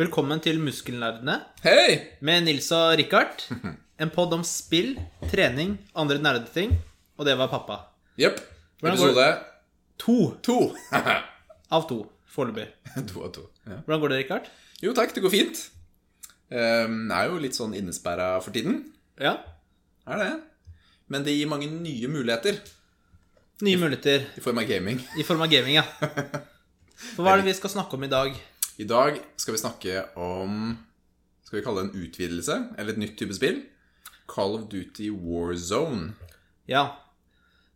Velkommen til Muskelnerdene Hei! med Nils og Rikard. En pod om spill, trening, andre nerdeting. Og det var pappa. Jepp. Hvordan går Episode To to. av to foreløpig. to av to. Ja. Hvordan går det, Rikard? Jo takk, det går fint. Um, er jo litt sånn innesperra for tiden. Ja. Er det. Men det gir mange nye muligheter Nye muligheter i form av gaming. i form av gaming, ja. For hva er det vi skal snakke om i dag? I dag skal vi snakke om Skal vi kalle det en utvidelse? Eller et nytt type spill? Call of Duty Warzone. Ja.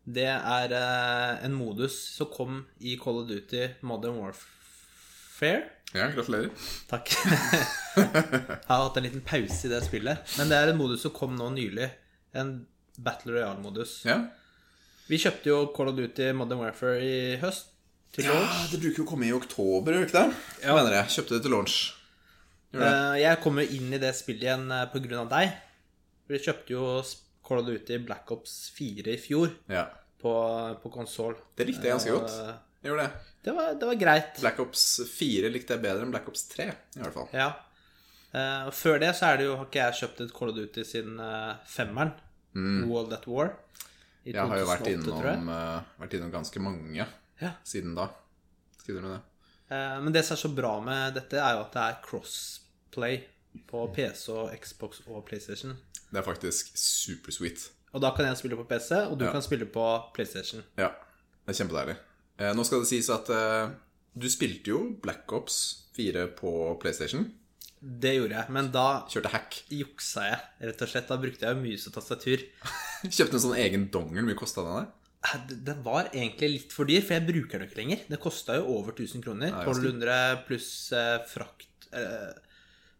Det er eh, en modus som kom i Call of Duty Modern Warfare. Ja, gratulerer. Takk. Jeg har hatt en liten pause i det spillet. Men det er en modus som kom nå nylig. En Battle Royale-modus. Ja. Vi kjøpte jo Call of Duty Modern Warfare i høst. Til ja, launch. det bruker jo å komme i oktober, gjør det ikke det? Ja. Mener jeg. Kjøpte det til launch. Gjør det. Eh, Jeg kom jo inn i det spillet igjen eh, av deg. Vi kjøpte jo Call of Duty Black Ops 4 i fjor Ja. på, på konsoll. Det likte jeg ganske godt. Eh, Jeg gjorde det. Det var, det var greit. Black Ops 4 likte jeg bedre enn Black Ops 3, i hvert fall. Ja. Uh, før det så det jo, har ikke jeg kjøpt et Call of Duty siden uh, femmeren. World at War. Mm. Jeg har jo vært 2008, tror jeg. innom, uh, vært innom ganske mange Ja. siden da. Skriver du det? Eh, Men det som er så bra med dette, er jo at det er crossplay på PC og Xbox og PlayStation. Det er faktisk supersweet. Og da kan jeg spille på PC, og du Ja. kan spille på PlayStation. Ja, det er kjempedeilig. Eh, nå skal det sies at eh, du spilte jo Black Ops 4 på PlayStation. Det gjorde jeg, men da Kjørte hack. juksa jeg, rett og slett. Da brukte jeg jo mus og tastatur. Kjøpte en sånn egen dongel. Hvor mye kosta den? der? Den var egentlig litt for dyr, for jeg bruker den ikke lenger. Det kosta jo over 1000 kroner. 1200 pluss eh, frakt eh,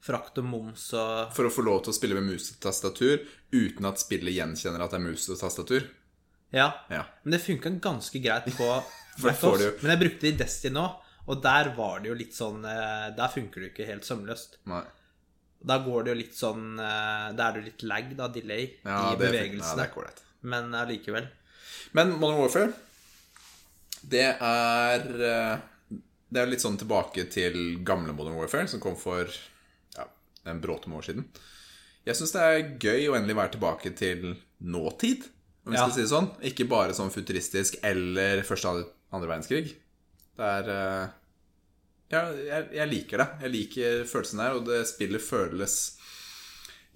Frakt og moms og For å få lov til å spille med mus og tastatur uten at spillet gjenkjenner at det er mus og tastatur. Ja. Ja. Men det funka ganske greit på jo- Men jeg brukte det i Destiny nå, og der var det jo litt sånn eh, Der funker det jo ikke helt sømløst. Nei. Da går det jo litt sånn eh, Da er det jo litt lag, da, delay, Ja, i det, ja, bevegelsene. det er. Men allikevel. Men Modern Warfare, det er eh, Det er litt sånn tilbake til gamle Modern Warfare, som kom for ja, en bråte med år siden. Jeg syns det er gøy å endelig være tilbake til nåtid, om vi Ja. skal si det sånn. Ikke bare sånn futuristisk eller første andre verdenskrig. Det er eh, ja, jeg, jeg liker det. Jeg liker følelsen der, og det spillet føles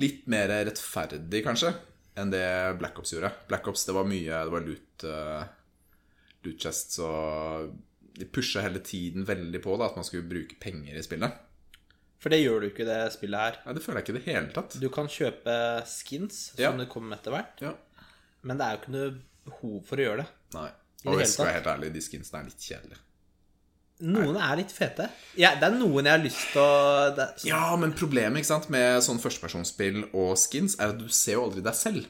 litt mer rettferdig, kanskje, enn det Black Ops gjorde. Black Ops, det var mye Det var loot, uh, loot chests og De pusha hele tiden veldig på da, at man skulle bruke penger i spillet. For det gjør du ikke i det spillet her. Nei, Det føler jeg ikke i det hele tatt. Du kan kjøpe skins som Ja. det kommer etter hvert, Ja. men det er jo ikke noe behov for å gjøre det. Nei. Og jeg skal være helt ærlig, de skinsene er litt kjedelige. Noen er litt fete. Ja, det er noen jeg har lyst til å det, Ja, men problemet sant, med sånn førstepersonsspill og skins er at du ser jo aldri deg selv.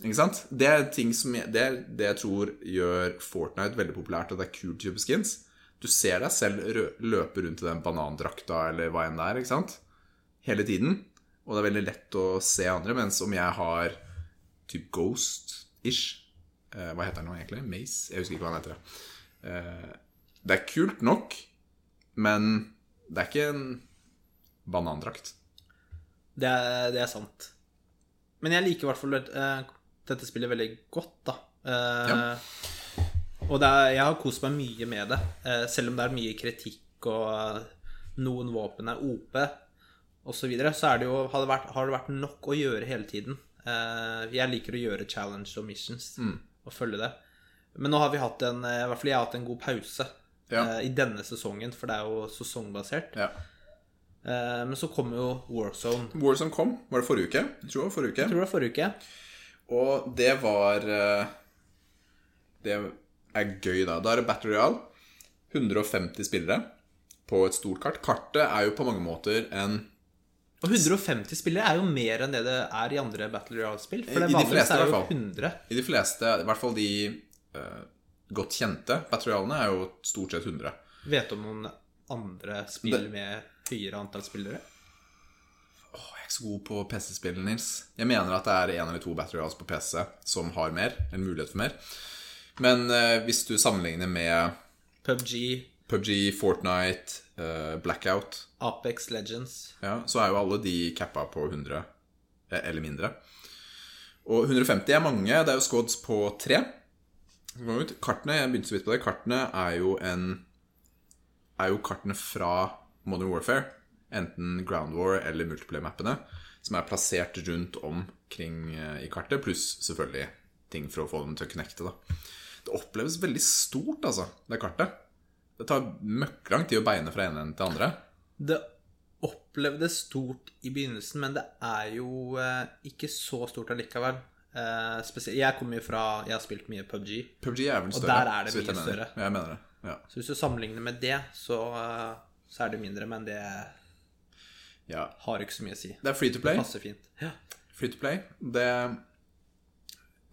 Ikke sant? Det er ting som det, er det jeg tror gjør Fortnite veldig populært, og det er kult å kjøpe skins. Du ser deg selv løpe rundt i den banandrakta eller hva enn det er, ikke sant? Hele tiden. Og det er veldig lett å se andre, mens om jeg har type Ghost-ish eh, Hva heter den nå egentlig? Mace? Jeg husker ikke hva den heter. Eh, det er kult nok, men det er ikke en banandrakt. Det er, det er sant. Men jeg liker i hvert fall uh, dette spillet veldig godt, da. Eh, Og det er, jeg har kost meg mye med det. uh, selv om det er mye kritikk og noen våpen er OP osv., så, videre, så er det jo, har, det vært, har det vært nok å gjøre hele tiden. Jeg liker å gjøre challenge og missions og følge det. Men nå har vi hatt en I hvert fall jeg har hatt en god pause Ja. eh, i denne sesongen, for det er jo sesongbasert. Ja. Eh, men så kom jo Warzone. Warzone kom, var det forrige uke? Jeg tror det var forrige uke. Jeg tror det var forrige uke. Og det var eh, Det er gøy, da. Da er det Battle Royale. 150 spillere på et stort kart. Kartet er jo på mange måter en Og 150 spillere er jo mer enn det det er i andre Battle Royale-spill. For det I de vanligvis fleste, er jo 100. I de fleste, i hvert fall de godt kjente Battle Royalene, er jo stort sett 100. Vet du om noen andre spill med høyere antall spillere? Åh, jeg er ikke så god på PC-spill, Nils. Jeg mener at det er en eller to Battle Royals på PC som har mer, en mulighet for mer. Men eh, hvis du sammenligner med PubG, PubG, Fortnite, eh, Blackout Apex Legends. ja, Så er jo alle de cappa på 100 eh, eller mindre. Og 150 er mange. Det er jo squads på tre. Kartene jeg begynte så vidt på det, kartene er jo en Er jo kartene fra Modern Warfare. Enten Ground War eller Multiplayer-mappene. Som er plassert rundt omkring eh, i kartet, pluss selvfølgelig ting for å få dem til å connecte. da Det oppleves veldig stort, altså, det kartet. Det tar møkklang tid å beine fra ene til andre. Det opplevdes stort i begynnelsen, men det er jo eh, ikke så stort allikevel. Eh, spesielt, jeg kommer jo fra Jeg har spilt mye PubG. PUBG er vel Og der er det mye jeg større. Jeg mener det. Ja. Så hvis du sammenligner med det, så, uh, så er det mindre, men det ja. har ikke så mye å si. Det er free to play. Passer fint. Ja. Free to play. Det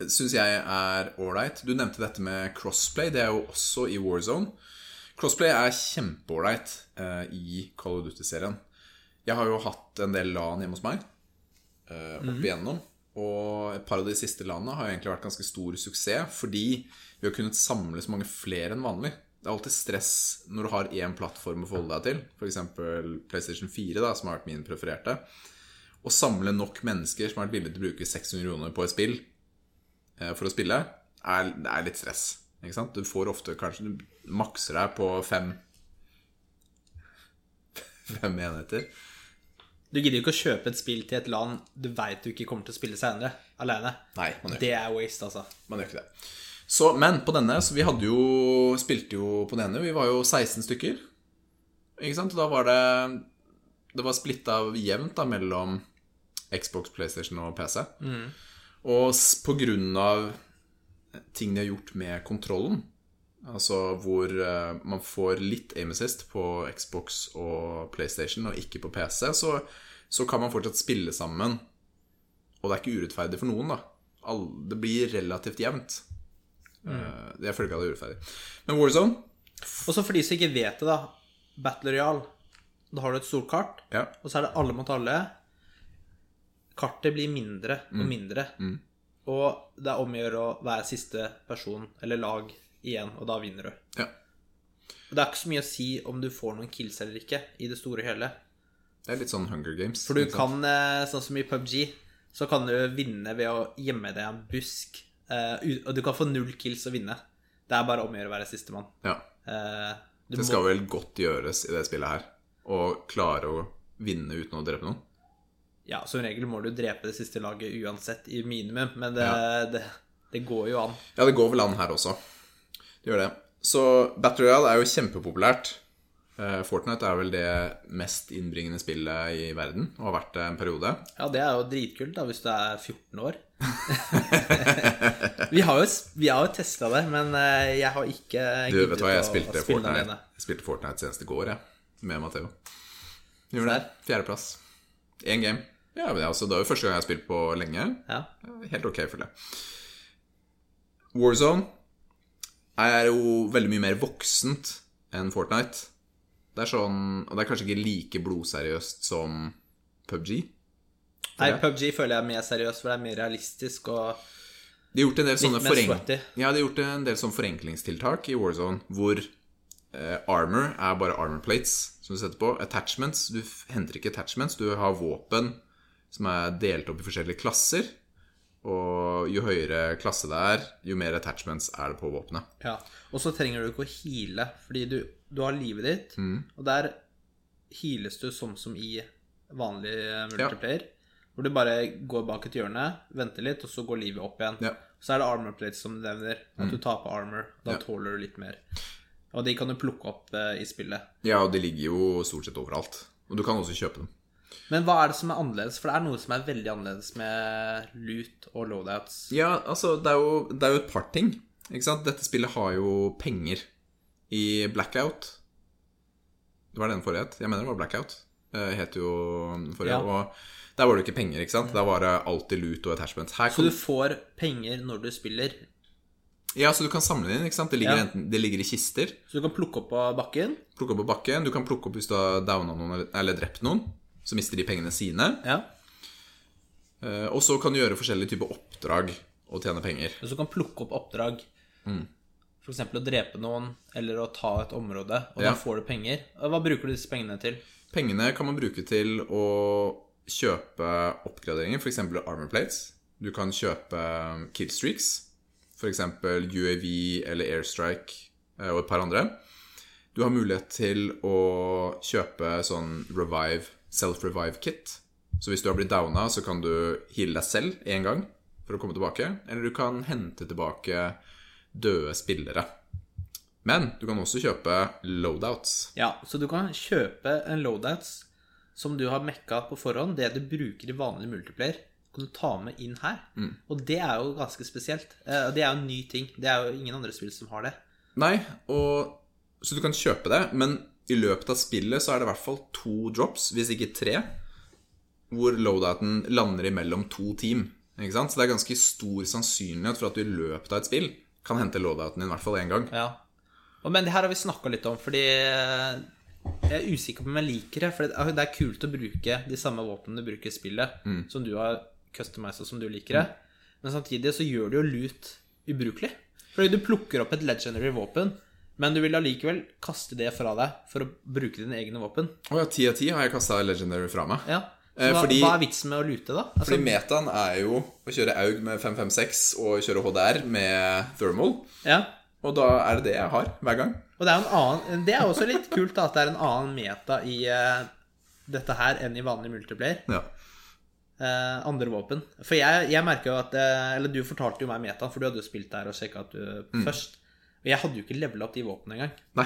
syns jeg er ålreit. Du nevnte dette med crossplay. Det er jo også i Warzone. Crossplay er kjempeålreit uh, i Call of Duty-serien. Jeg har jo hatt en del LAN hjemme hos meg uh, opp igjennom. Og et par av de siste landene har egentlig vært ganske stor suksess fordi vi har kunnet samle så mange flere enn vanlig. Det er alltid stress når du har én plattform å forholde deg til, f.eks. PlayStation 4, da, som har vært min prefererte. Å samle nok mennesker som har vært villige til å bruke 600 kroner på et spill eh, for å spille, er, er litt stress. Ikke sant? Du får ofte kanskje Du makser deg på fem Fem enheter. Du gidder jo ikke å kjøpe et spill til et land du veit du ikke kommer til å spille senere, alene. Nei, man gjør, Det er waste, altså. man gjør ikke det. Så, men på denne Så vi hadde jo Spilte jo på den ene. Vi var jo 16 stykker. Ikke sant? Og da var det Det var splitta jevnt da mellom Xbox, PlayStation og PC. Og s- på grunn av ting de har gjort med kontrollen, altså hvor uh, man får litt aim assist på Xbox og PlayStation og ikke på PC, så, så kan man fortsatt spille sammen. Og det er ikke urettferdig for noen, da. All, det blir relativt jevnt. Eh, jeg føler ikke at det er urettferdig. Men Warzone Og så for de som ikke vet det, da. Battle Royale. Da har du et stort kart, Ja. og så er det alle mot alle. Kartet blir mindre Mm. og mindre. Og det er om å gjøre å være siste person eller lag igjen, og da vinner du. ja. Det er ikke så mye å si om du får noen kills eller ikke, i det store og hele. Det er litt sånn Hunger Games. For du kan, eh, sånn som i PubG, så kan du vinne ved å gjemme deg i en busk. eh, Og du kan få null kills og vinne. Det er bare om å gjøre å være sistemann. Ja. Eh, du Det må- skal vel godt gjøres i det spillet her. Å klare å vinne uten å drepe noen. Ja, som regel må du drepe det siste laget uansett, i minimum, men det, Ja. det, det går jo an. Ja, det går vel an her også. Det gjør det. Så Battle Royale er jo kjempepopulært. Eh, Fortnite er vel det mest innbringende spillet i verden, og har vært det en periode. Ja, det er jo dritkult, da, hvis du er 14 år. vi har jo, vi har jo testa det, men eh, jeg har ikke Du, vet hva, jeg å- å spilte Fortnite, jeg spilte Fortnite senest i går, jeg. Med Matheo. Gjorde det. Fjerdeplass. Én game. Ja, men altså, Det er jo første gang jeg har spilt på lenge. Ja. Helt ok, føler jeg. Warzone er jo veldig mye mer voksent enn Fortnite. Det er sånn, Og det er kanskje ikke like blodseriøst som PubG. Nei. PubG føler jeg er mer seriøst, for det er mer realistisk og De har gjort en del sånne mer forenk- sweaty. Ja, de har gjort en del sånne forenklingstiltak i Warzone hvor eh, armor er bare armor plates som du setter på. Attachments Du henter ikke attachments, du har våpen som er delt opp i forskjellige klasser. Og jo høyere klasse det er, jo mer attachments er det på våpenet. Ja. Og så trenger du ikke å heale, fordi du, du har livet ditt, Mm. og der heales du sånn som i vanlig multiplayer. multiplayer. Hvor du bare går bak et hjørne, venter litt, og så går livet opp igjen. Ja. Mm. Så er det armor plates som du nevner. At du taper armor. Da Ja. tåler du litt mer. Og de kan du plukke opp eh, i spillet. Ja, og de ligger jo stort sett overalt. Og du kan også kjøpe dem. Men hva er det som er annerledes? For det er noe som er veldig annerledes med loot og loadouts. Ja, altså, det er jo, det er jo et par ting. Ikke sant? Dette spillet har jo penger. I Blackout Det var den forrige het. Jeg mener det var Blackout. Eh, het jo forrige. Ja. Og der var det ikke penger, ikke sant? Der var det alltid loot og attachments. Her Så du får penger når du spiller. ja, så du kan samle det inn, ikke sant? Det ligger, Ja. enten, det ligger i kister. Så du kan plukke opp på bakken. Plukke opp på bakken. Du kan plukke opp hvis du har downa noen eller, eller drept noen. Så mister de pengene sine. Ja. Eh, og så kan du gjøre forskjellige typer oppdrag og tjene penger. Så kan plukke opp oppdrag. f.eks. å drepe noen eller å ta et område, og Ja. da får du penger. Hva bruker du disse pengene til? Pengene kan man bruke til å kjøpe oppgraderinger, f.eks. armor plates. Du kan kjøpe killstreaks, f.eks. UAV eller airstrike eh, og et par andre. Du har mulighet til å kjøpe sånn revive, self-revive kit. Så hvis du har blitt downa, så kan du heale deg selv én gang for å komme tilbake. Eller du kan hente tilbake døde spillere. Men du kan også kjøpe loadouts. Ja, så du kan kjøpe en loadouts som du har mekka på forhånd, det du bruker i vanlig multiplayer, kan du ta med inn her. Og det er jo ganske spesielt. Eh, Det er jo en ny ting. Det er jo ingen andre spill som har det. Nei, og Så du kan kjøpe det, men i løpet av spillet så er det i hvert fall to drops, hvis ikke tre, hvor loadouten lander imellom to team. Ikke sant? Så det er ganske stor sannsynlighet for at du i løpet av et spill kan hente loadouten din i hvert fall én gang. Ja. Men det her har vi snakka litt om, fordi eh, jeg er usikker på om jeg liker det. For det er kult å bruke de samme våpnene du bruker i spillet, som du har customized som du liker det. Men samtidig så gjør det jo loot ubrukelig. Fordi du plukker opp et legendary våpen, men du vil allikevel kaste det fra deg for å bruke dine egne våpen. Å ja, ti av ti har jeg kasta legendary fra meg. Ja. Så Eh, hva, fordi- hva er vitsen med å lute, da? Altså, Fordi metaen er jo å kjøre AUG med 556 og kjøre HDR med thermal. ja. Og da er det det jeg har hver gang. Og det er en annen Det er også litt kult da, at det er en annen meta i uh, dette her enn i vanlig multiplayer. Ja. Uh, andre våpen. For jeg, jeg merker jo at uh, Eller du fortalte jo meg metaen, for du hadde jo spilt der og sjekka at du først. Og jeg hadde jo ikke levela opp de våpnene engang. Nei.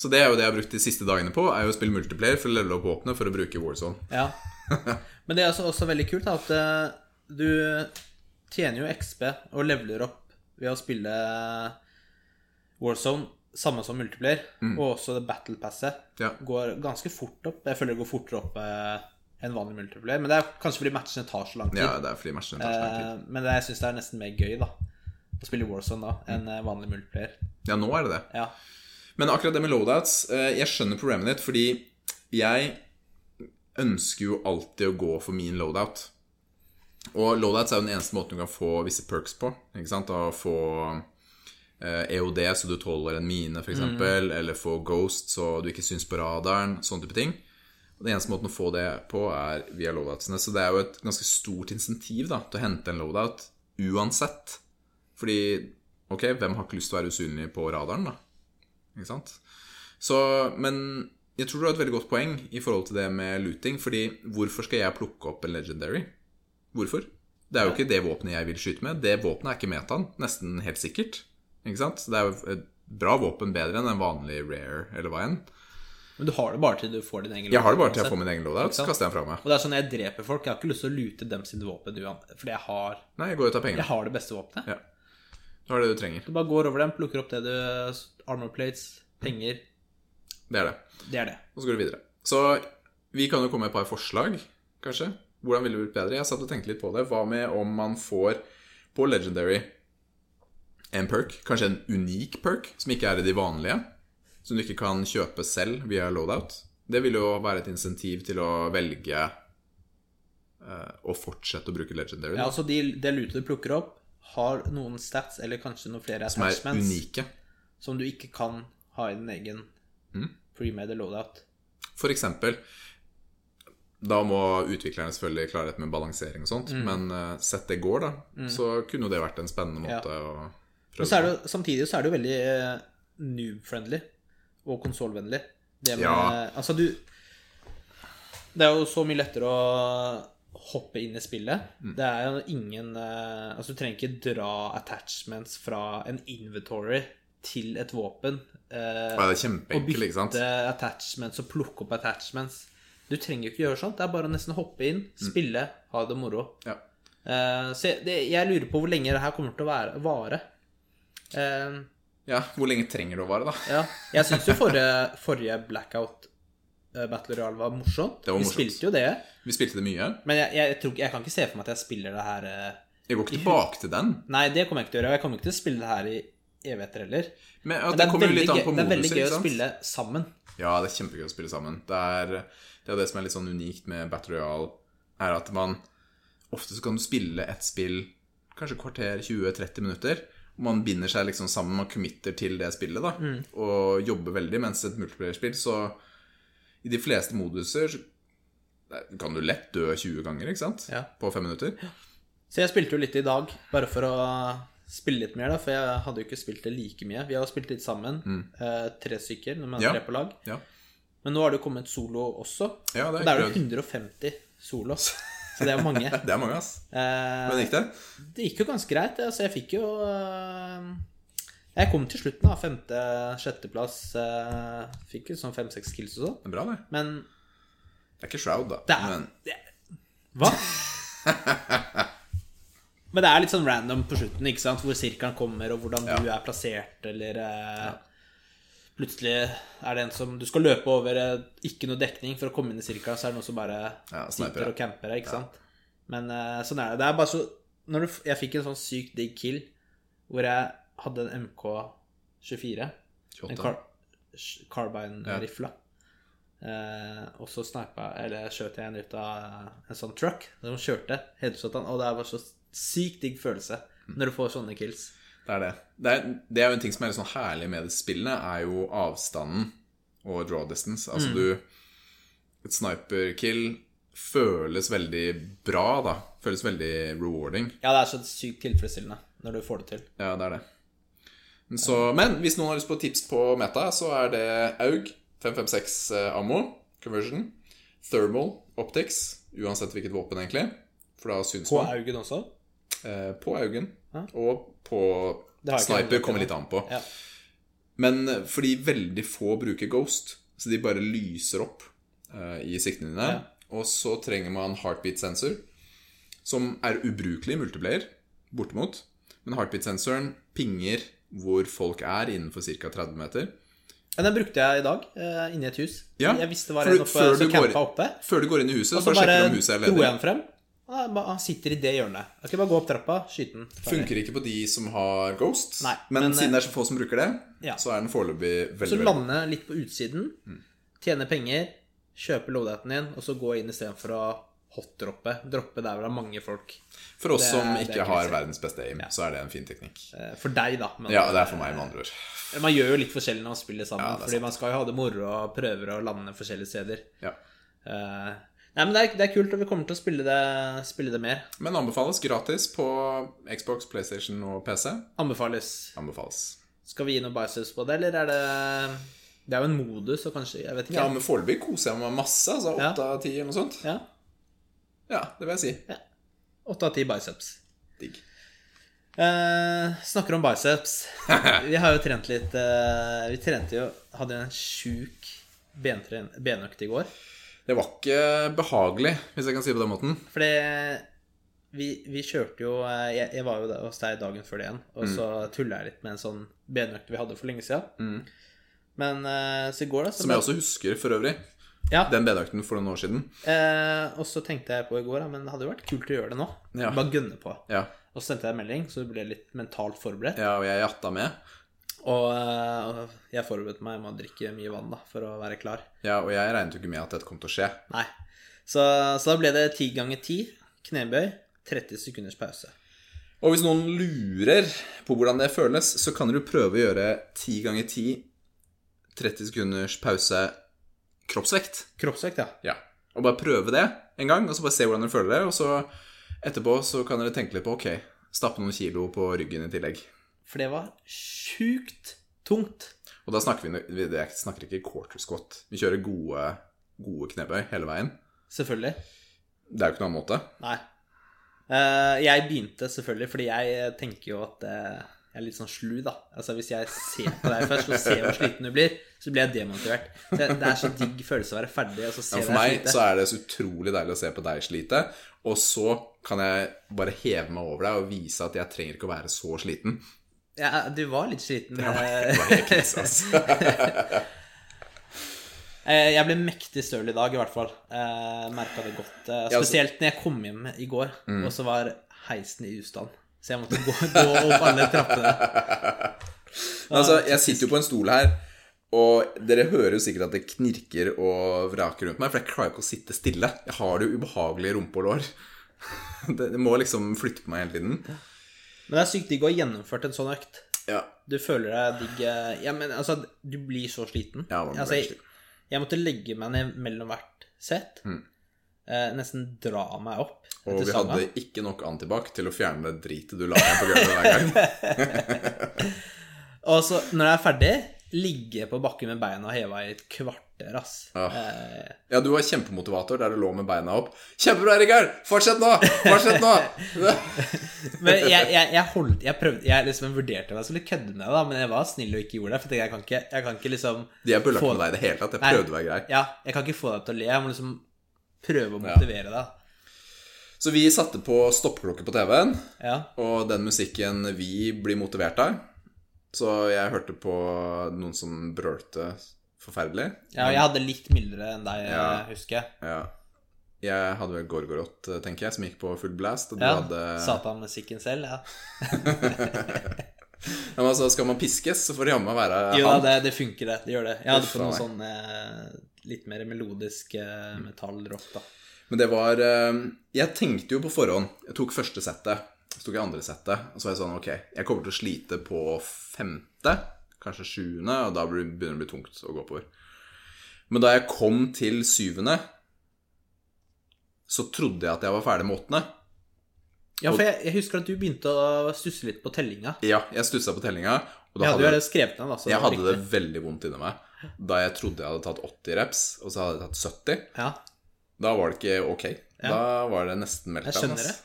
Så det er jo det jeg har brukt de siste dagene på, er jo å spille multiplayer for å levele opp våpenet for å bruke Warzone. Ja. Men det er også, også veldig kult at eh, du tjener jo XP og leveler opp ved å spille Warzone samme som multiplayer, og også det battle passet Ja. går ganske fort opp. Jeg føler det går fortere opp eh, enn vanlig multiplayer, men det er kanskje fordi matchene tar så lang tid. Ja, det er fordi matchene tar så lang tid. Eh, men det, jeg syns det er nesten mer gøy da å spille Warzone da enn eh, vanlig multiplayer. Ja, nå er det det. Ja. Men akkurat det med loadouts eh, Jeg skjønner problemet ditt, fordi jeg ønsker jo alltid å gå for min loadout. Og loadouts er jo den eneste måten du kan få visse perks på. Ikke sant? Å få eh, EOD så du tåler en mine, f.eks., eksempel eller få Ghost så du ikke syns på radaren. Sånne type ting. Og Den eneste måten å få det på, er via loadoutsene. Så det er jo et ganske stort insentiv da, til å hente en loadout uansett. Fordi ok, hvem har ikke lyst til å være usynlig på radaren, da? Ikke sant? Så, men jeg tror du har et veldig godt poeng i forhold til det med looting. Fordi hvorfor skal jeg plukke opp en legendary? Hvorfor? Det er jo ikke det våpenet jeg vil skyte med. Det våpenet er ikke metaen, nesten helt sikkert. Ikke sant? Det er jo et bra våpen bedre enn en vanlig rare eller hva enn. Men du har det bare til du får din egen Jeg har det bare til jeg får min egen loadout, så kaster jeg den fra meg. Og det er sånn jeg dreper folk. Jeg har ikke lyst til å lute dem sine våpen fordi jeg har, Nei, jeg jeg har det beste våpenet. Ja. Du har det du trenger. Du bare går over dem, plukker opp det du Armor plates, penger. Det er det. Det er det. Og så går du videre. Så vi kan jo komme med et par forslag, kanskje. Hvordan ville det blitt bedre? Jeg satt og tenkte litt på det. Hva med om man får på Legendary en perk, kanskje en unik perk, som ikke er i de vanlige, som du ikke kan kjøpe selv via loadout? Det vil jo være et insentiv til å velge eh, å fortsette å bruke Legendary, Ja, altså de, det lutet du plukker opp, har noen stats eller kanskje noen flere som er attachments unike. som du ikke kan ha i din egen Mm. pre-made loadout. For eksempel Da må utviklerne selvfølgelig klare dette med balansering og sånt, men uh, sett det går, da, så kunne jo det vært en spennende Ja. måte å Men prøve så er det, samtidig så er det jo veldig uh, noob-friendly og konsollvennlig. Det med Ja. Altså, du Det er jo så mye lettere å hoppe inn i spillet. Mm. Det er jo ingen eh, Altså, du trenger ikke dra attachments fra en inventory til et våpen. eh, Ja, det er og kjempeenkelt, ikke sant? bytte attachments og plukke opp attachments. Du trenger jo ikke gjøre sånt. Det er bare å nesten hoppe inn, Mm. spille, ha det moro. Ja. Eh, så jeg, det, jeg lurer på hvor lenge det her kommer til å være, vare. Eh, ja, hvor lenge trenger det å vare, da? ja. Jeg syns jo forrige, forrige Blackout Battle Royale var morsomt. Det var Vi morsomt. spilte jo det. Vi spilte det mye. Men jeg, jeg, tror, jeg kan ikke se for meg at jeg spiller det her eh, Jeg går ikke tilbake til den. Nei, det kommer jeg ikke til å gjøre. Jeg kommer ikke til å spille det her i evigheter heller. Men ja, Men det, kommer jo litt an på det er veldig gøy å spille sammen. Ja, det er kjempegøy å spille sammen. Det er, det er det som er litt sånn unikt med Battle Royale, er at man Ofte så kan du spille et spill kanskje kvarter, 20-30 minutter, Man binder seg liksom sammen, man committer til det spillet, da. Mm. Og jobber veldig, mens et multiplayer-spill, så i de fleste moduser så kan du lett dø 20 ganger, ikke sant? Ja. På fem minutter. Så jeg spilte jo litt i dag, bare for å spille litt mer, da, for jeg hadde jo ikke spilt det like mye. Vi har jo spilt litt sammen, eh, tre stykker, når man er Mm. Ja. tre på lag. Ja, Men nå har det jo kommet solo også. ja det Og er det er jo 150 solo, så det er jo mange. Det er mange, ass. Eh, Men gikk det? det gikk jo ganske greit. Altså, jeg fikk jo eh, Jeg kom til slutten, da. Femte, sjetteplass. Eh, fikk jo sånn fem-seks kills og sånn. Det er bra, det. Men Det er ikke Shroud, da. det er Men det, Hva? Men det er litt sånn random på slutten, ikke sant? hvor sirkelen kommer, og hvordan du er plassert, eller eh, Plutselig er det en som Du skal løpe over eh, ikke noe dekning for å komme inn i sirkelen, så er det noen som bare Ja, sniper, sitter og camper deg, ikke sant? Men eh, sånn er det. Det er bare så når du, f- Jeg fikk en sånn sykt digg kill hvor jeg hadde en MK24. En car carbine-rifle. Eh, og så snipa Eller skjøt jeg en ut av en sånn truck. Som kjørte headshot han, og det var så sykt digg følelse når du får sånne kills. Det er det. Det er, det er jo en ting som er litt sånn herlig med det spillene, er jo avstanden og draw distance. Altså du Et sniper-kill føles veldig bra, da. Føles veldig rewarding. Ja, det er så sykt tilfredsstillende når du får det til. Ja, det er det. Så, men hvis noen har lyst på tips på meta, så er det AUG 556 eh, ammo conversion. Thermal optics, uansett hvilket våpen, egentlig. For da syns På man. Augen også. Eh, på Augen. Hæ? Og på Sniper kommer litt an på. Ja. Men eh, fordi veldig få bruker Ghost, så de bare lyser opp eh, i siktene dine. Ja. Og så trenger man heartbeat-sensor, som er ubrukelig i multiplayer, bortimot. Men heartbeat-sensoren pinger hvor folk er innenfor ca. 30 meter. Ja, den brukte jeg i dag, uh, inni et hus. Ja, Jeg visste det var en oppe før som du går- oppe. Før du går inn i huset, Og så så sjekker du om huset er dro jeg ledig. frem. Han sitter i det hjørnet. Jeg skal bare gå opp trappa, skyte den. Funker ikke på de som har Ghost, Nei, men, men, siden det er så få som bruker det, ja. så er den foreløpig veldig, Så lande litt på utsiden, Mm. tjene penger, kjøpe loadouten din, og så gå inn istedenfor å hotdroppe. Droppe der hvor det er mange folk. For oss Det- som ikke har verdens beste aim, så er det en fin teknikk. Eh, For deg, da. Men, Ja, det er for meg, med andre ord. Man gjør jo litt forskjellig når man spiller sammen, Ja, fordi man skal jo ha det moro og prøver å lande forskjellige steder. Ja. Uh, Nei, men det er, det er kult, og vi kommer til å spille det, spille det mer. Men anbefales gratis på Xbox, PlayStation og PC. Anbefales. Anbefales. Skal vi gi noen biceps på det, eller er det Det er jo en modus, og kanskje Jeg vet ikke. Ja, men foreløpig koser jeg meg masse. Altså Ja. åtte av ti eller noe sånt. Ja. Ja, det vil jeg si. Åtte av ti biceps. Digg. Eh, snakker om biceps. Vi har jo trent litt eh, Vi trente jo Hadde en sjuk benøkt i går. Det var ikke behagelig, hvis jeg kan si det på den måten. Fordi vi, vi kjørte jo eh, jeg, jeg var jo hos deg dagen før det igjen, og så Mm. tulla jeg litt med en sånn benøkt vi hadde for lenge siden. Men eh, så i går, da så Som jeg også husker, for øvrig. Ja, Den bedøkten for noen år siden. eh, og så tenkte jeg på i går, men det hadde jo vært kult å gjøre det nå. Ja. Bare gønne på. Ja. Og så sendte jeg en melding, så du ble litt mentalt forberedt. ja, og jeg jatta med. Og, eh, jeg forberedte meg med å drikke mye vann da, for å være klar. Ja, og jeg regnet jo ikke med at dette kom til å skje. Nei. Så, så da ble det 10 ganger 10 knebøy, 30 sekunders pause. Og hvis noen lurer på hvordan det føles, så kan du prøve å gjøre 10 ganger 10 30 sekunders pause kroppsvekt. Kroppsvekt, ja. Ja. Og bare prøve det en gang, og så bare se hvordan dere føler det. Og så etterpå så kan dere tenke litt på ok, stappe noen kilo på ryggen i tillegg. For det var sjukt tungt. Og da snakker vi, vi det snakker ikke quarter squat. Vi kjører gode, gode knebøy hele veien. Selvfølgelig. Det er jo ikke noen annen måte. Nei. Eh, jeg begynte selvfølgelig, fordi jeg tenker jo at eh, jeg er litt sånn slu, da. Altså Hvis jeg ser på deg først og ser hvor sliten du blir, så blir jeg demotivert. Det, det er så digg følelse å være ferdig og så se Ja, for meg slite. så er det så utrolig deilig å se på deg slite, og så kan jeg bare heve meg over deg og vise at jeg trenger ikke å være så sliten. Ja, du var litt sliten. Det var, eh, var helt krise, altså. Jeg ble mektig støl i dag, i hvert fall. Eh, Merka det godt. Ja, altså- Spesielt når jeg kom hjem i går, Mm. og så var heisen i ustand. Så jeg måtte gå, gå opp alle trappene. Altså, jeg sitter jo på en stol her, og dere hører jo sikkert at det knirker og vraker rundt meg, for jeg klarer ikke å sitte stille. Jeg har det jo ubehagelig rumpe og lår. Det, det må liksom flytte på meg hele tiden. Men det er sykt digg å ha gjennomført en sånn økt. Ja. Du føler deg digg eh, Ja, men altså, du blir så sliten. Ja, man blir altså, jeg, jeg måtte legge meg ned mellom hvert sett. Eh, nesten dra meg opp. Og vi hadde ikke nok antibac til å fjerne det dritet du la igjen på gulvet hver gang. Og så, når jeg er ferdig, ligge på bakken med beina heva i et kvarter, ass. Ja. Eh, Ja, du var kjempemotivator der du lå med beina opp. Kjempebra, Rikard! Fortsett nå! Fortsett nå! men jeg, jeg, jeg holdt Jeg prøvde Jeg liksom vurderte om jeg skulle kødde med deg, da, men jeg var snill og ikke gjorde det. For jeg, jeg kan ikke, jeg kan ikke liksom De er ikke med deg i det hele tatt. Jeg prøvde å være grei. Ja, jeg kan ikke få deg til å le. Jeg må liksom prøve å motivere deg. Så vi satte på stoppeklokke på TV-en, Ja. og den musikken vi blir motivert av. Så jeg hørte på noen som brølte forferdelig. ja, jeg hadde litt mildere enn deg, Ja. husker jeg. Ja. Jeg hadde vel Gorgorot, tenker jeg, som gikk på full blast. Og du Ja, hadde Satan-musikken selv, ja. Men altså, Skal man piskes, så får det jammen være Jo da, det, det funker, det. Det gjør det. Jeg hadde på noe sånn eh, litt mer melodisk eh, metallrock, da. Men det var eh, Jeg tenkte jo på forhånd Jeg tok første settet, så tok jeg andre settet. Og så var jeg sånn Ok, jeg kommer til å slite på femte, kanskje sjuende, og da begynner det å bli tungt å gå oppover. Men da jeg kom til syvende, så trodde jeg at jeg var ferdig med åttende. Ja, for jeg, jeg husker at du begynte å stusse litt på tellinga. Ja, jeg stussa på tellinga, og da Jeg hadde hadde, skrevet den, da. Så jeg hadde det veldig vondt inni meg. Da jeg trodde jeg hadde tatt 80 reps, og så hadde jeg tatt 70. Ja, Da var det ikke ok. Ja. Da var det nesten meltdown. jeg skjønner det.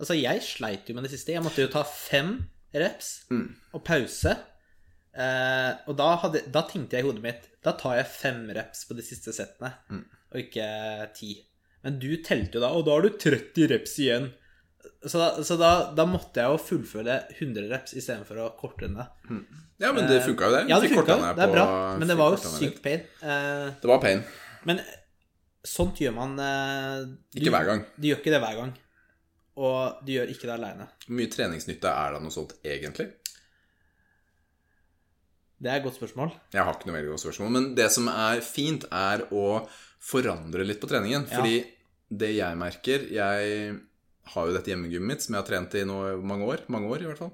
Altså, jeg sleit jo med det siste. Jeg måtte jo ta fem reps Mm. og pause. Eh, og da, hadde, da tenkte jeg i hodet mitt Da tar jeg fem reps på de siste settene, Mm. og ikke ti. Men du telte jo da, og da har du 30 reps igjen. Så, da, så da, da måtte jeg jo fullføre 100 reps istedenfor å korte den ned. Ja, men det funka jo, det. Eh, Ja, det funka. korta Det er bra. Men det var jo sykt pain. Uh, Det var pain. men sånt gjør man eh, du- Ikke hver gang. Du gjør ikke det hver gang. Og du gjør ikke det aleine. Hvor mye treningsnytte er det av noe sånt egentlig? Det er et godt spørsmål. Jeg har ikke noe veldig godt spørsmål. Men det som er fint, er å forandre litt på treningen. Ja. Fordi det jeg merker Jeg har jo dette hjemmegymmet mitt som jeg har trent i nå mange år. Mange år, i hvert fall.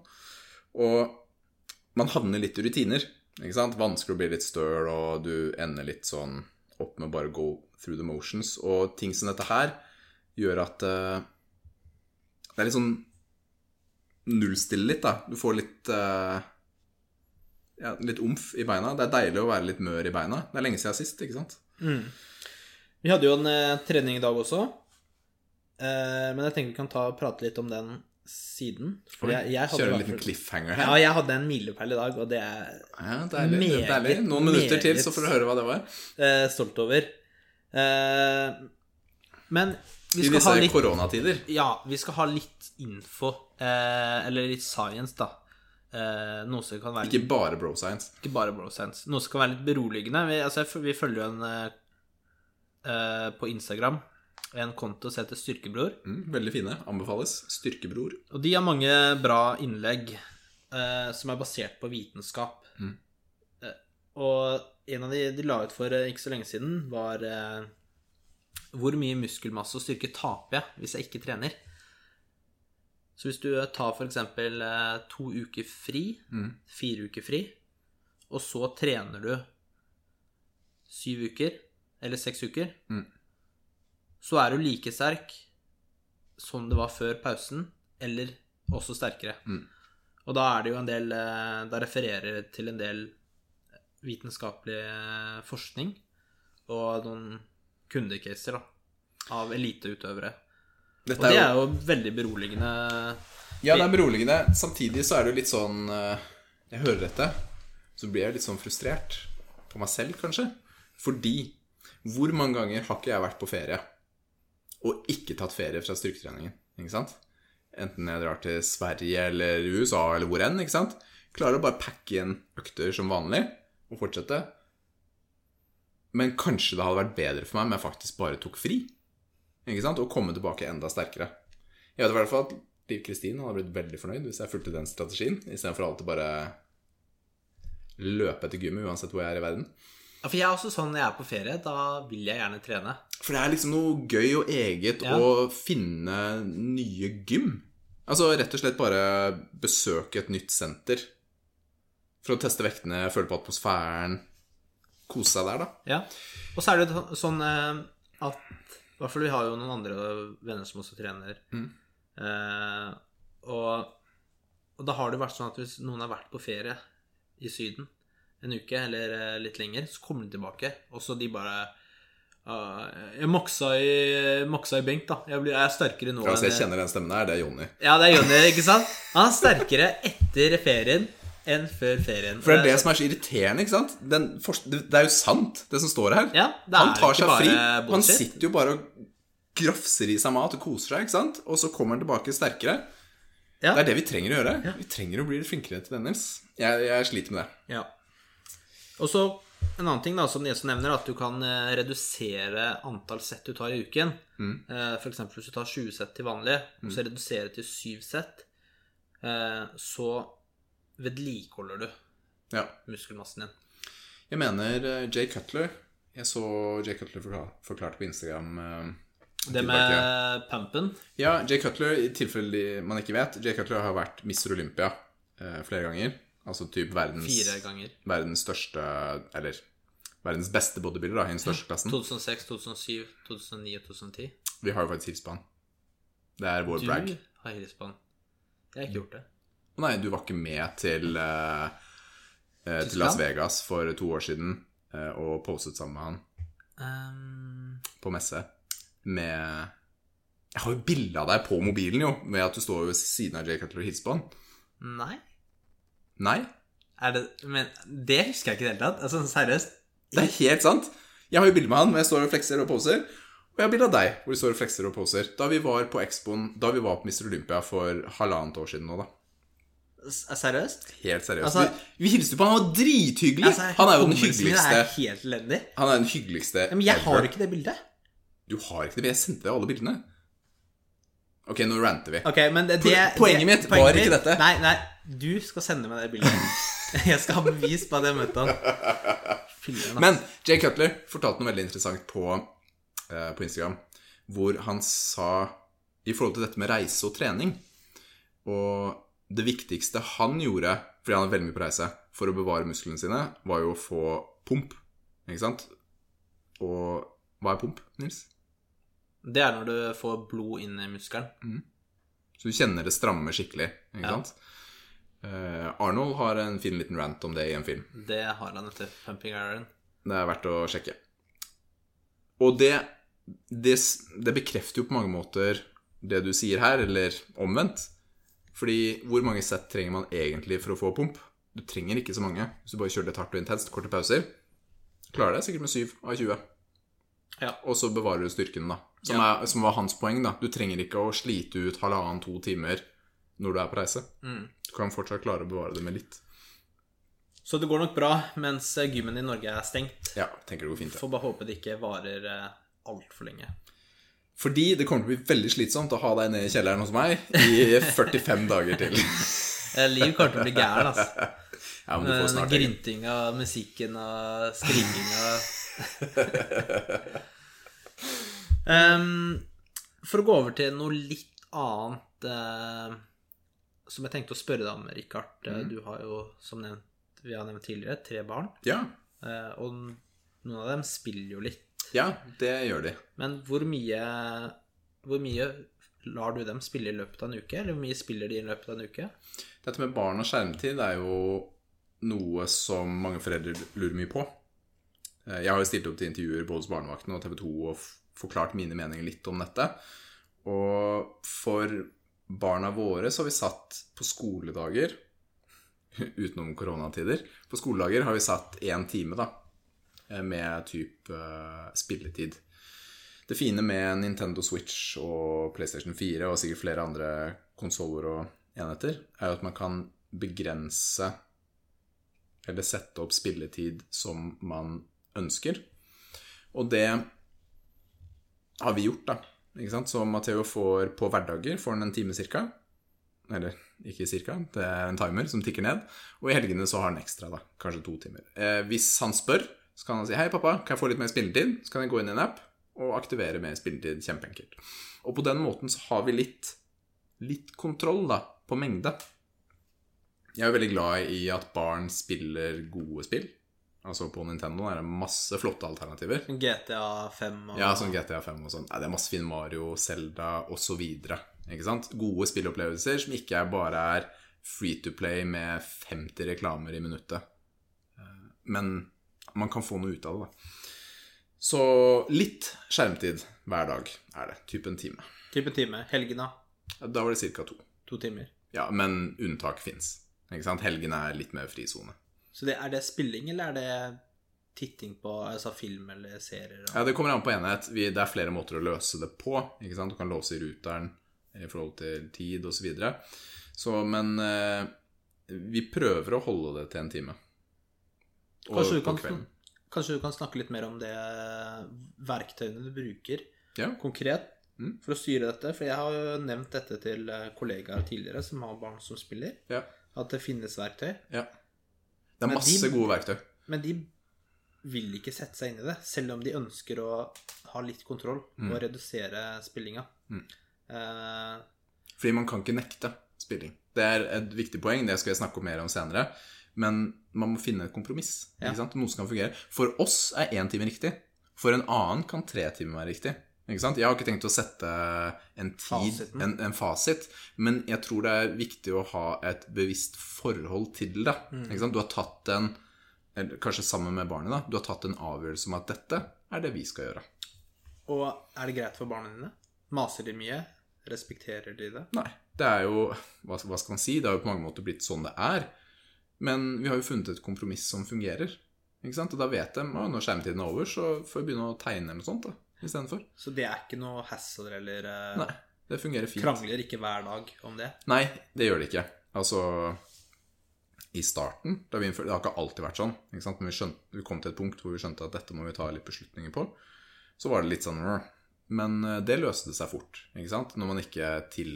Og man havner litt i rutiner. Ikke sant? Vanskelig å bli litt støl, og du ender litt sånn opp med å bare go through the motions. Og ting som dette her gjør at uh, Det er litt sånn nullstille litt, da. Du får litt uh, ja, litt omf i beina. Det er deilig å være litt mør i beina. Det er lenge siden sist, ikke sant? Vi hadde jo en eh, trening i dag også. Eh, men jeg tenker vi kan ta prate litt om den siden. For jeg, jeg Kjøre en liten cliffhanger her. Ja, jeg hadde en milepæl i dag, og det er Ja, deilig. Meget, deilig. Noen minutter til, så får du høre hva det var. eh, stolt over. Eh, men vi I skal disse ha litt koronatider. Ja, vi skal ha litt info, eller litt science, da. Noe som kan være Ikke bare bro science. Ikke bare bro science. Noe som kan være litt beroligende. Vi, altså, vi følger jo en på Instagram en konto som heter Styrkebror. Mm, veldig fine. Anbefales. Styrkebror. Og de har mange bra innlegg eh, som er basert på vitenskap. Mm. Eh, og en av de de la ut for eh, ikke så lenge siden, var eh, hvor mye muskelmasse og styrke taper jeg hvis jeg ikke trener? Så hvis du eh, tar f.eks. To uker fri, Mm. fire uker fri, og så trener du syv uker, eller seks uker, Mm. Så er du like sterk som det var før pausen, eller også sterkere. Mm. Og da er det jo en del eh, Da refererer det til en del vitenskapelig eh, forskning og noen kundecaser da, av eliteutøvere. Og det er jo, jo veldig beroligende. ja, det er beroligende. Samtidig så er det jo litt sånn eh, Jeg hører dette, så blir jeg litt sånn frustrert på meg selv, kanskje. Fordi hvor mange ganger har ikke jeg vært på ferie og ikke tatt ferie fra styrketreningen? Ikke sant? Enten jeg drar til Sverige eller USA eller hvor enn. ikke sant? Klarer å bare pakke inn økter som vanlig og fortsette. Men kanskje det hadde vært bedre for meg om jeg faktisk bare tok fri. Ikke sant? Og komme tilbake enda sterkere. Jeg vet i hvert fall at Liv Kristin hadde blitt veldig fornøyd hvis jeg fulgte den strategien, istedenfor alltid bare løpe etter gymmet uansett hvor jeg er i verden. Ja, for jeg er også sånn når jeg er på ferie, da vil jeg gjerne trene. For det er liksom noe gøy og eget Ja. å finne nye gym. Altså rett og slett bare besøke et nytt senter. For å teste vektene, føle på atmosfæren. Kose seg der, da. Ja. Og så er det sånn eh, at I hvert fall vi har jo noen andre venner som også trener. Mm. Eh, og, og da har det vært sånn at hvis noen har vært på ferie i Syden en uke eller eh, litt lenger, så kommer de tilbake, og så de bare uh, jeg moksa i, moksa i benk, da. Jeg, blir, jeg er sterkere nå Altså, jeg enn- kjenner den stemmen her. Det er Jonny. Ja, det er Jonny, ikke sant? Han er sterkere etter ferien enn før ferien. For det er det som er så irriterende, ikke sant? Den, det er jo sant, det som står her. Ja, det han tar seg bare fri. Han sitter jo bare og grafser i seg mat og koser seg, ikke sant? Og så kommer han tilbake sterkere. Ja. Det er det vi trenger å gjøre. Vi trenger å bli litt flinkere til Nils. Jeg, jeg sliter med det. Ja. Og så en annen ting da, som Nils nevner, at du kan eh, redusere antall sett du tar i uken. Mm. for eksempel hvis du tar 20 sett til vanlig, og så reduserer til 7 sett, eh, så vedlikeholder du Ja. muskelmassen din. Jeg mener eh, Jay Cutler Jeg så Jay Cutler forklart forklarte på Instagram eh, Det med pumpen Ja, Jay Cutler, i tilfelle man ikke vet Jay Cutler har vært Mr. Olympia eh, flere ganger. Altså typ verdens, fire ganger. verdens største Eller verdens beste bodybuilder da, i den største klassen. 2006, 2007, 2009 og 2010. Vi har jo faktisk hilst på han. Det er vår Du brag. har hilst på han. Jeg har ikke gjort det. Nei, du var ikke med til, uh, til Las Vegas for to år siden uh, og postet sammen med han um... på messe med Jeg har jo bilde av deg på mobilen, jo, med at du står ved siden av Jay Cutler og hilser på han. nei. Nei, Er det Men det husker jeg ikke i det hele tatt. Altså, seriøst. det er helt sant. Jeg har jo bilde med han, hvor jeg står og flekser og poser. Og jeg har bilde av deg, hvor du står og flekser og poser. Da vi var på Expoen, da vi var på Mr. Olympia for halvannet år siden nå, da. Seriøst? Helt seriøst. Altså- vi, vi hilste på han, han var drithyggelig! Altså, han er jo den hyggeligste er helt elendig. Han er den hyggeligste men jeg har ever. ikke det bildet. Du har ikke det, men jeg sendte deg alle bildene. Ok, nå ranter vi. Okay, men det, det poenget mitt var ikke dette. Nei, nei, du skal sende meg det bildet. Jeg skal ha bevis på at jeg møtte han. Men Jay Cutler fortalte noe veldig interessant på, eh, på Instagram, hvor han sa i forhold til dette med reise og trening Og det viktigste han gjorde, fordi han er veldig mye på reise, for å bevare musklene sine, var jo å få pump. Ikke sant? Og hva er pump, Nils? Det er når du får blod inn i muskelen. Så du kjenner det stramme skikkelig. Ikke Ja. sant? Uh, Arnold har en fin liten rant om det i en film. Det har han etter Pumping Iron. Det er verdt å sjekke. Og det, det, det bekrefter jo på mange måter det du sier her, eller omvendt. Fordi hvor mange sett trenger man egentlig for å få pump? Du trenger ikke så mange. Hvis du bare kjører det hardt og intenst, korte pauser, klarer deg sikkert med 7 av 20. Ja. Og så bevarer du styrken, da. Som, Ja. er, som var hans poeng, da. Du trenger ikke å slite ut halvannen-to timer når du er på reise. Mm. Du kan fortsatt klare å bevare det med litt. Så det går nok bra mens gymmen i Norge er stengt. Ja, tenker det går fint. ja. Får bare håpe det ikke varer uh, altfor lenge. Fordi det kommer til å bli veldig slitsomt å ha deg nede i kjelleren hos meg i 45 dager til. Eh, Liv kommer til å bli gæren, altså. Ja, men du får snart. Gryntinga, musikken og skrikinga um, For å gå over til noe litt annet uh, som jeg tenkte å spørre deg om, Rikard. Eh, Mm. Du har jo, som nevnt, vi har nevnt tidligere, tre barn. Ja, Uh, og noen av dem spiller jo litt. ja, det gjør de. Men hvor mye Hvor mye lar du dem spille i løpet av en uke? Eller hvor mye spiller de i løpet av en uke? Dette med barn og skjermtid er jo noe som mange foreldre lurer mye på. Jeg har jo stilt opp til intervjuer både hos Barnevakten og TV 2 og forklart mine meninger litt om dette. Og for barna våre så har vi satt på skoledager Utenom koronatider. På skoledager har vi satt én time, da. eh, Med type eh, spilletid. Det fine med Nintendo Switch og PlayStation 4 og sikkert flere andre konsoller og enheter, er jo at man kan begrense eller sette opp spilletid som man ønsker. Og det har vi gjort, da. Ikke sant? Så Matheo får på hverdager får han en time cirka. Eller ikke cirka, det er en timer som tikker ned. Og i helgene så har han ekstra, da. Kanskje to timer. Eh, hvis han spør, så kan han si 'Hei, pappa, kan jeg få litt mer spilletid?' Så kan jeg gå inn i en app og aktivere mer spilletid. Kjempeenkelt. Og på den måten så har vi litt litt kontroll, da, på mengde. Jeg er veldig glad i at barn spiller gode spill. Altså På Nintendo er det masse flotte alternativer. GTA 5 og Ja, sånn GTA 5 og sånn. Det er masse fin Mario, Zelda osv. Ikke sant? Gode spillopplevelser som ikke bare er free to play med 50 reklamer i minuttet. Eh, Men man kan få noe ut av det, da. Så litt skjermtid hver dag er det. Type en time. type time. Helgene Da var det ca. to. to timer. Ja, men unntak fins. Helgene er litt mer frisone. Så det, er det spilling, eller er det titting på altså film eller serier? Og... Ja, Det kommer an på enhet. Vi, det er flere måter å løse det på. Ikke sant? Du kan låse i ruteren i forhold til tid osv. Så, videre. så Men eh, vi prøver å holde det til en time. Og Kanskje du, kan, kanskje du kan snakke litt mer om det verktøyene du bruker Ja. konkret Mm. for å styre dette? For jeg har jo nevnt dette til eh, kollegaer tidligere som har barn som spiller, Ja. at det finnes verktøy. ja. Det er Men masse de- gode verktøy. Men de vil ikke sette seg inn i det, selv om de ønsker å ha litt kontroll og redusere spillinga. Eh, Fordi man kan ikke nekte spilling. Det er et viktig poeng, det skal jeg snakke mer om senere. Men man må finne et kompromiss. Ja. Noe som kan fungere. For oss er én time riktig. For en annen kan tre timer være riktig. Ikke sant? Jeg har ikke tenkt å sette en tid, en, en fasit, men jeg tror det er viktig å ha et bevisst forhold til det. Ikke sant? Du har tatt en Kanskje sammen med barnet, da. Du har tatt en avgjørelse om at dette er det vi skal gjøre. og er det greit for barna dine? Maser de mye? Respekterer de det? Nei. Det er jo hva skal man si? Det har jo på mange måter blitt sånn det er. Men vi har jo funnet et kompromiss som fungerer. Ikke sant? Og da vet de at når skjermtiden er over, så får vi begynne å tegne eller noe sånt da, istedenfor. Så det er ikke noe hassle eller eh, Nei. Det fungerer fint. krangler ikke hver dag om det? Nei, det gjør det ikke. Altså I starten da vi innførte, Det har ikke alltid vært sånn. Ikke sant? Men vi, skjønte, vi kom til et punkt hvor vi skjønte at dette må vi ta litt beslutninger på. Så var det litt sånn Men eh, det løste seg fort. Ikke sant? Når man ikke til,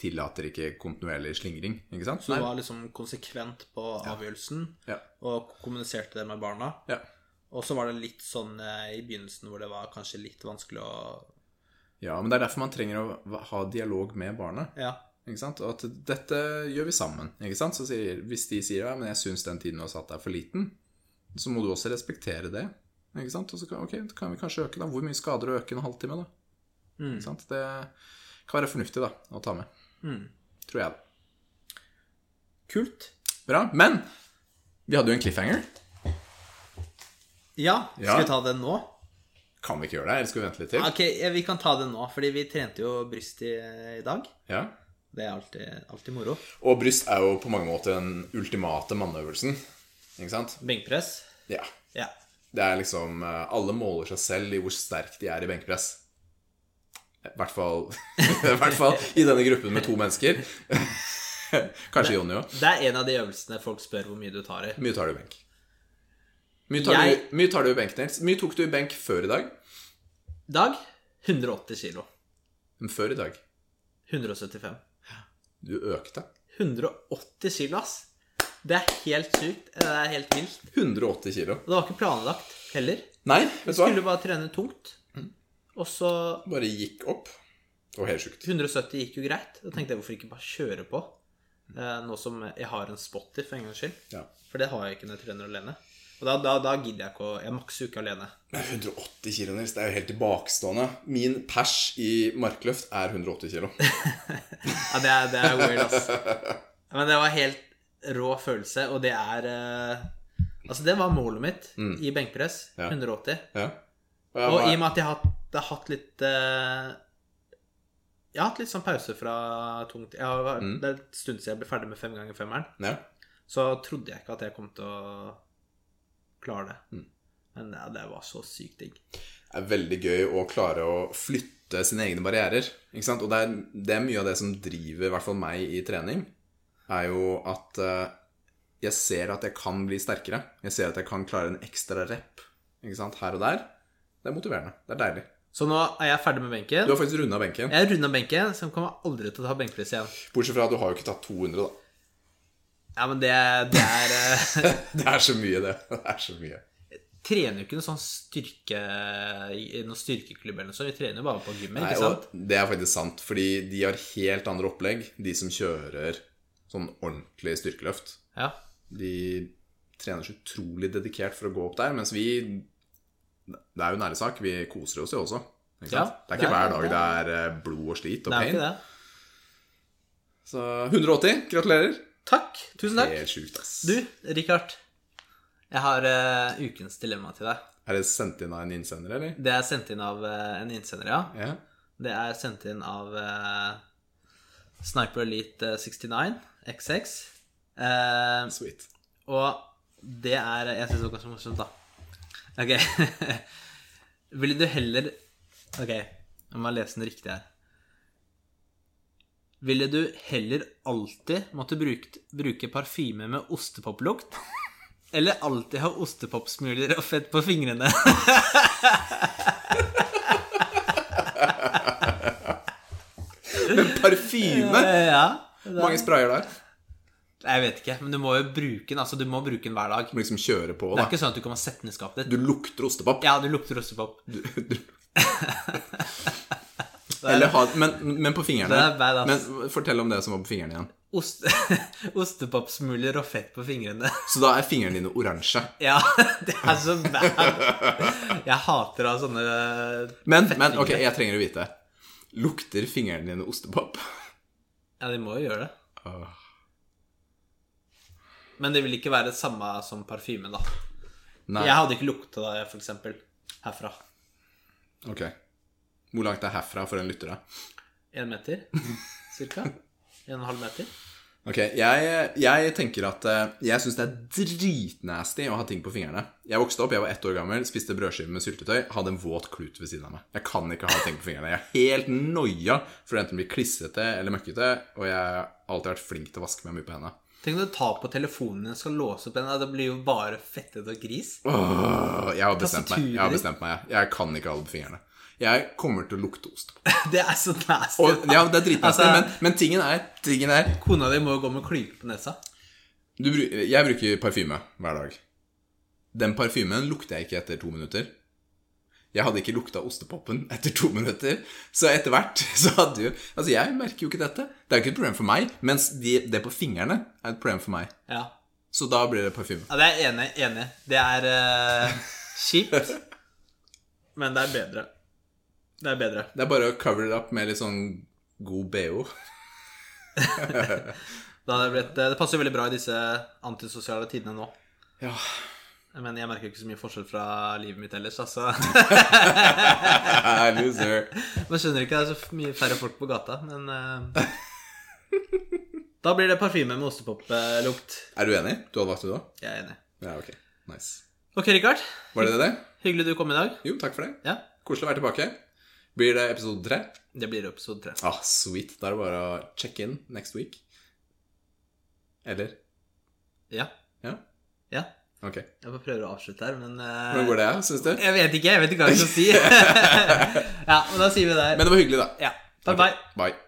tillater ikke kontinuerlig slingring. Ikke sant? Så du var liksom konsekvent på avgjørelsen Ja. og kommuniserte det med barna? Ja. Og så var det litt sånn eh, i begynnelsen hvor det var kanskje litt vanskelig å ja, men det er derfor man trenger å ha dialog med barnet. Ja. Ikke sant? Og at dette gjør vi sammen. Ikke sant? Så sier, hvis de sier ja, men jeg syns den tiden du har satt er for liten, så må du også respektere det. Ikke sant? Og så kan, okay, kan vi kanskje øke, da. Hvor mye skader å øke en halvtime, da? Mm. Ikke sant? Det kan være fornuftig, da, å ta med. Mm. Tror jeg, da. Kult. Bra. Men vi hadde jo en cliffhanger. Ja, skal Ja. vi ta den nå? Kan vi ikke gjøre det? Eller skal vi vente litt til? Ok, vi kan ta den nå, fordi vi trente jo bryst i, i dag. Ja. Det er alltid, alltid moro. Og bryst er jo på mange måter den ultimate manneøvelsen. Ikke sant? Benkpress. Ja. Ja. Det er liksom eh, Alle måler seg selv i hvor sterk de er i benkpress. I hvert fall, i, hvert fall i denne gruppen med to mennesker. Kanskje Jonny òg. Det er en av de øvelsene folk spør hvor mye du tar i. Mye tar du i benk. Mye tar, Jeg- du, mye tar du i benk, Nils. Mye tok du i benk før i dag. Dag 180 kilo. Men før i dag 175. Du økte. 180 kilo, ass. Det er helt sykt. Det er helt vilt. 180 kilo. Og det var ikke planlagt heller. Nei, vet du hva? Skulle bare trene tungt. Og så Bare gikk opp. Det var helt sjukt. 170 gikk jo greit. Da tenkte jeg hvorfor ikke bare kjøre på? Eh, nå som jeg har en spotter, for en gangs skyld. Ja. For det har jeg ikke når jeg trener alene. Og da, da, da gidder jeg ikke å Jeg makser ikke alene. Men 180 kilo, Nils. Det er jo helt tilbakestående. Min pers i markløft er 180 kilo. Ja, det er, det er weird, ass. Men det var helt rå følelse, og det er eh, Altså, det var målet mitt i benkpress. Ja. 180. Ja. Og jeg Og var- i og med at jeg har, jeg har hatt litt eh, Jeg har hatt litt sånn pause fra tungt har, Det er en stund siden jeg ble ferdig med fem ganger femmeren. ja. Så trodde jeg ikke at jeg kom til å klare det. Men ja, det var så sykt digg. Det er veldig gøy å klare å flytte sine egne barrierer. Ikke sant? Og det er, det er mye av det som driver i hvert fall meg i trening, er jo at uh, jeg ser at jeg kan bli sterkere. Jeg ser at jeg kan klare en ekstra rep ikke sant? her og der. Det er motiverende. Det er deilig. Så nå er jeg ferdig med benken. Du har faktisk runda benken. Jeg runda benken, så jeg kommer aldri til å ta benkpress igjen. Bortsett fra at du har jo ikke tatt 200, da. Ja, men det, det er eh, Det er så mye, det. Det er så mye. trener jo ikke noe sånn styrke noen styrkeklubb eller noe sånt. Vi trener jo bare på gymmet, ikke sant? det er faktisk sant, fordi de har helt andre opplegg, de som kjører sånn ordentlig styrkeløft. Ja. De trener så utrolig dedikert for å gå opp der, mens vi Det er jo en ærlig sak, vi koser oss jo også. Ikke Ja, det er det ikke er- hver dag det det er eh, blod og slit og Det pain. det. Så 180, gratulerer. Takk. Tusen takk. Helt sjukt, ass. Du, Richard. Jeg har uh, ukens dilemma til deg. Er det sendt inn av en innsender, eller? Det er sendt inn av uh, en innsender, ja. Yeah. Det er sendt inn av uh, Sniper Elite eh, 69 XX. Sweet. og det er Jeg syns det var ganske morsomt, da. Ok. Ville du heller Ok, jeg må lese den riktig her. Ville du heller alltid måtte bruke, bruke parfyme med ostepoplukt? Eller alltid ha ostepopsmuler og fett på fingrene? Men parfyme! ja. Hvor mange sprayer der? Jeg vet ikke, men du må jo bruke den. Altså, du må bruke den hver dag. Du må liksom kjøre på, Det er ikke sånn at du kan sette den i skapet ditt. Du lukter ostepop. Ja, du lukter ostepop. Du, du. Eller ha Men, men på fingrene. Det er badass. Men fortell om det som var på fingrene igjen. Ost, ostepopsmuler og fett på fingrene. Så da er fingrene dine oransje. Ja, det er så bad. Jeg hater å ha sånne Men, men ok, jeg trenger å vite. Lukter fingrene dine ostepop? Ja, de må jo gjøre det. Men det vil ikke være det samme som parfyme, da. Nei. Jeg hadde ikke lukta det, for eksempel, herfra. Ok. Hvor langt er herfra for en lytter, da? Én meter, cirka. En og en halv meter. Ok, jeg, jeg tenker at eh, Jeg syns det er dritnasty å ha ting på fingrene. Jeg vokste opp, jeg var ett år gammel, spiste brødskive med syltetøy, hadde en våt klut ved siden av meg. Jeg kan ikke ha ting på fingrene. Jeg er helt noia for å enten bli klissete eller møkkete, og jeg har alltid vært flink til å vaske meg mye på hendene. Tenk når du tar på telefonen din og skal låse opp den. Det blir jo bare fettete og gris. Åh, jeg har bestemt meg. Jeg har bestemt meg. Jeg kan ikke ha det på fingrene. Jeg kommer til å lukte ost. Det er så nasty. Og, ja, det er dritnasty, Altså- men, men tingen er, tingen er Kona di må jo gå med klype på nesa. du, Jeg bruker parfyme hver dag. Den parfymen lukter jeg ikke etter to minutter. Jeg hadde ikke lukta ostepopen etter to minutter. Så etter hvert så hadde jo Altså, jeg merker jo ikke dette. Det er jo ikke et problem for meg, mens de, det på fingrene er et problem for meg. Ja. Så da blir det parfyme. ja, det er enig. enig. Det er uh, kjipt, men det er bedre. Det er bedre. Det er bare å cover it up med litt sånn god BO. Det, blitt, det passer jo veldig bra i disse antisosiale tidene nå. Ja. Men jeg merker ikke så mye forskjell fra livet mitt ellers, altså. Loser. Man skjønner ikke, det er så mye færre folk på gata, men uh... Da blir det parfyme med ostepoplukt. Er du enig? Du hadde valgt det, du òg? Jeg er enig. Ja, ok. Nice. Ok, Rikard. Var det det? Hyggelig du kom i dag. Jo, takk for det. Ja, Koselig å være tilbake. Blir det episode tre? Det blir episode tre. Ah, sweet. Da er det bare å check in next week. Eller? Ja. Ja? Ja. Ok. Jeg bare prøver å avslutte her, men eh, Hvordan går det, syns du? Jeg vet ikke. Jeg vet ikke hva jeg skal si. ja, men da sier vi det her. Men det var hyggelig, da. Ja. Bye, bye. Bye.